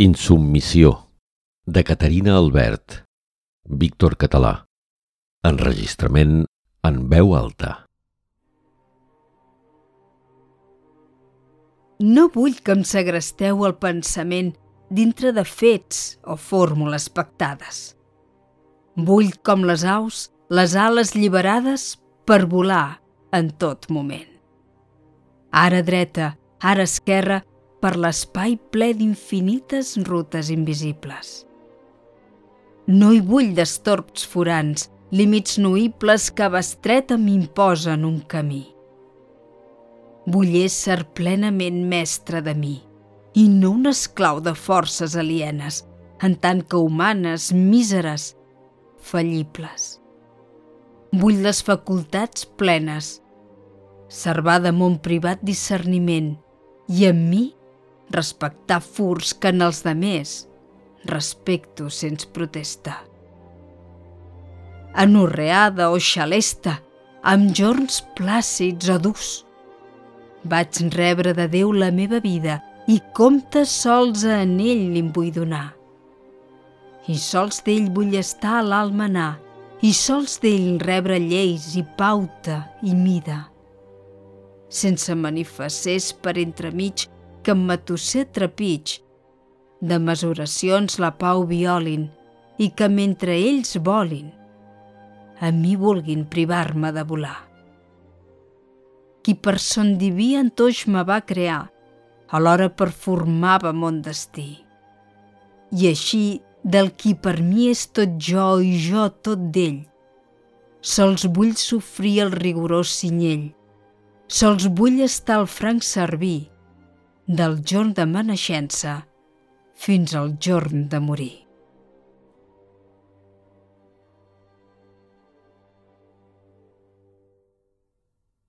Insubmissió, de Caterina Albert, Víctor Català. Enregistrament en veu alta. No vull que em segresteu el pensament dintre de fets o fórmules pactades. Vull, com les aus, les ales lliberades per volar en tot moment. Ara dreta, ara esquerra, per l'espai ple d'infinites rutes invisibles. No hi vull d'estorps forans, límits nuïbles que bestreta m'imposen un camí. Vull ésser plenament mestre de mi i no un esclau de forces alienes, en tant que humanes, míseres, fallibles. Vull les facultats plenes, servar de mon privat discerniment i en mi respectar furs que en els demés respecto sens protesta. Anorreada o xalesta, amb jorns plàcids o durs, vaig rebre de Déu la meva vida i comptes sols a en ell li'n vull donar. I sols d'ell vull estar a l'alma anar, i sols d'ell rebre lleis i pauta i mida. Sense manifesters per entremig que em matusser trepig, de mesuracions la pau violin i que mentre ells volin, a mi vulguin privar-me de volar. Qui per son diví antoix me va crear, alhora per formava mon destí. I així, del qui per mi és tot jo i jo tot d'ell, sols vull sofrir el rigorós cinyell, sols vull estar al franc servir, del jorn de ma naixença fins al jorn de morir.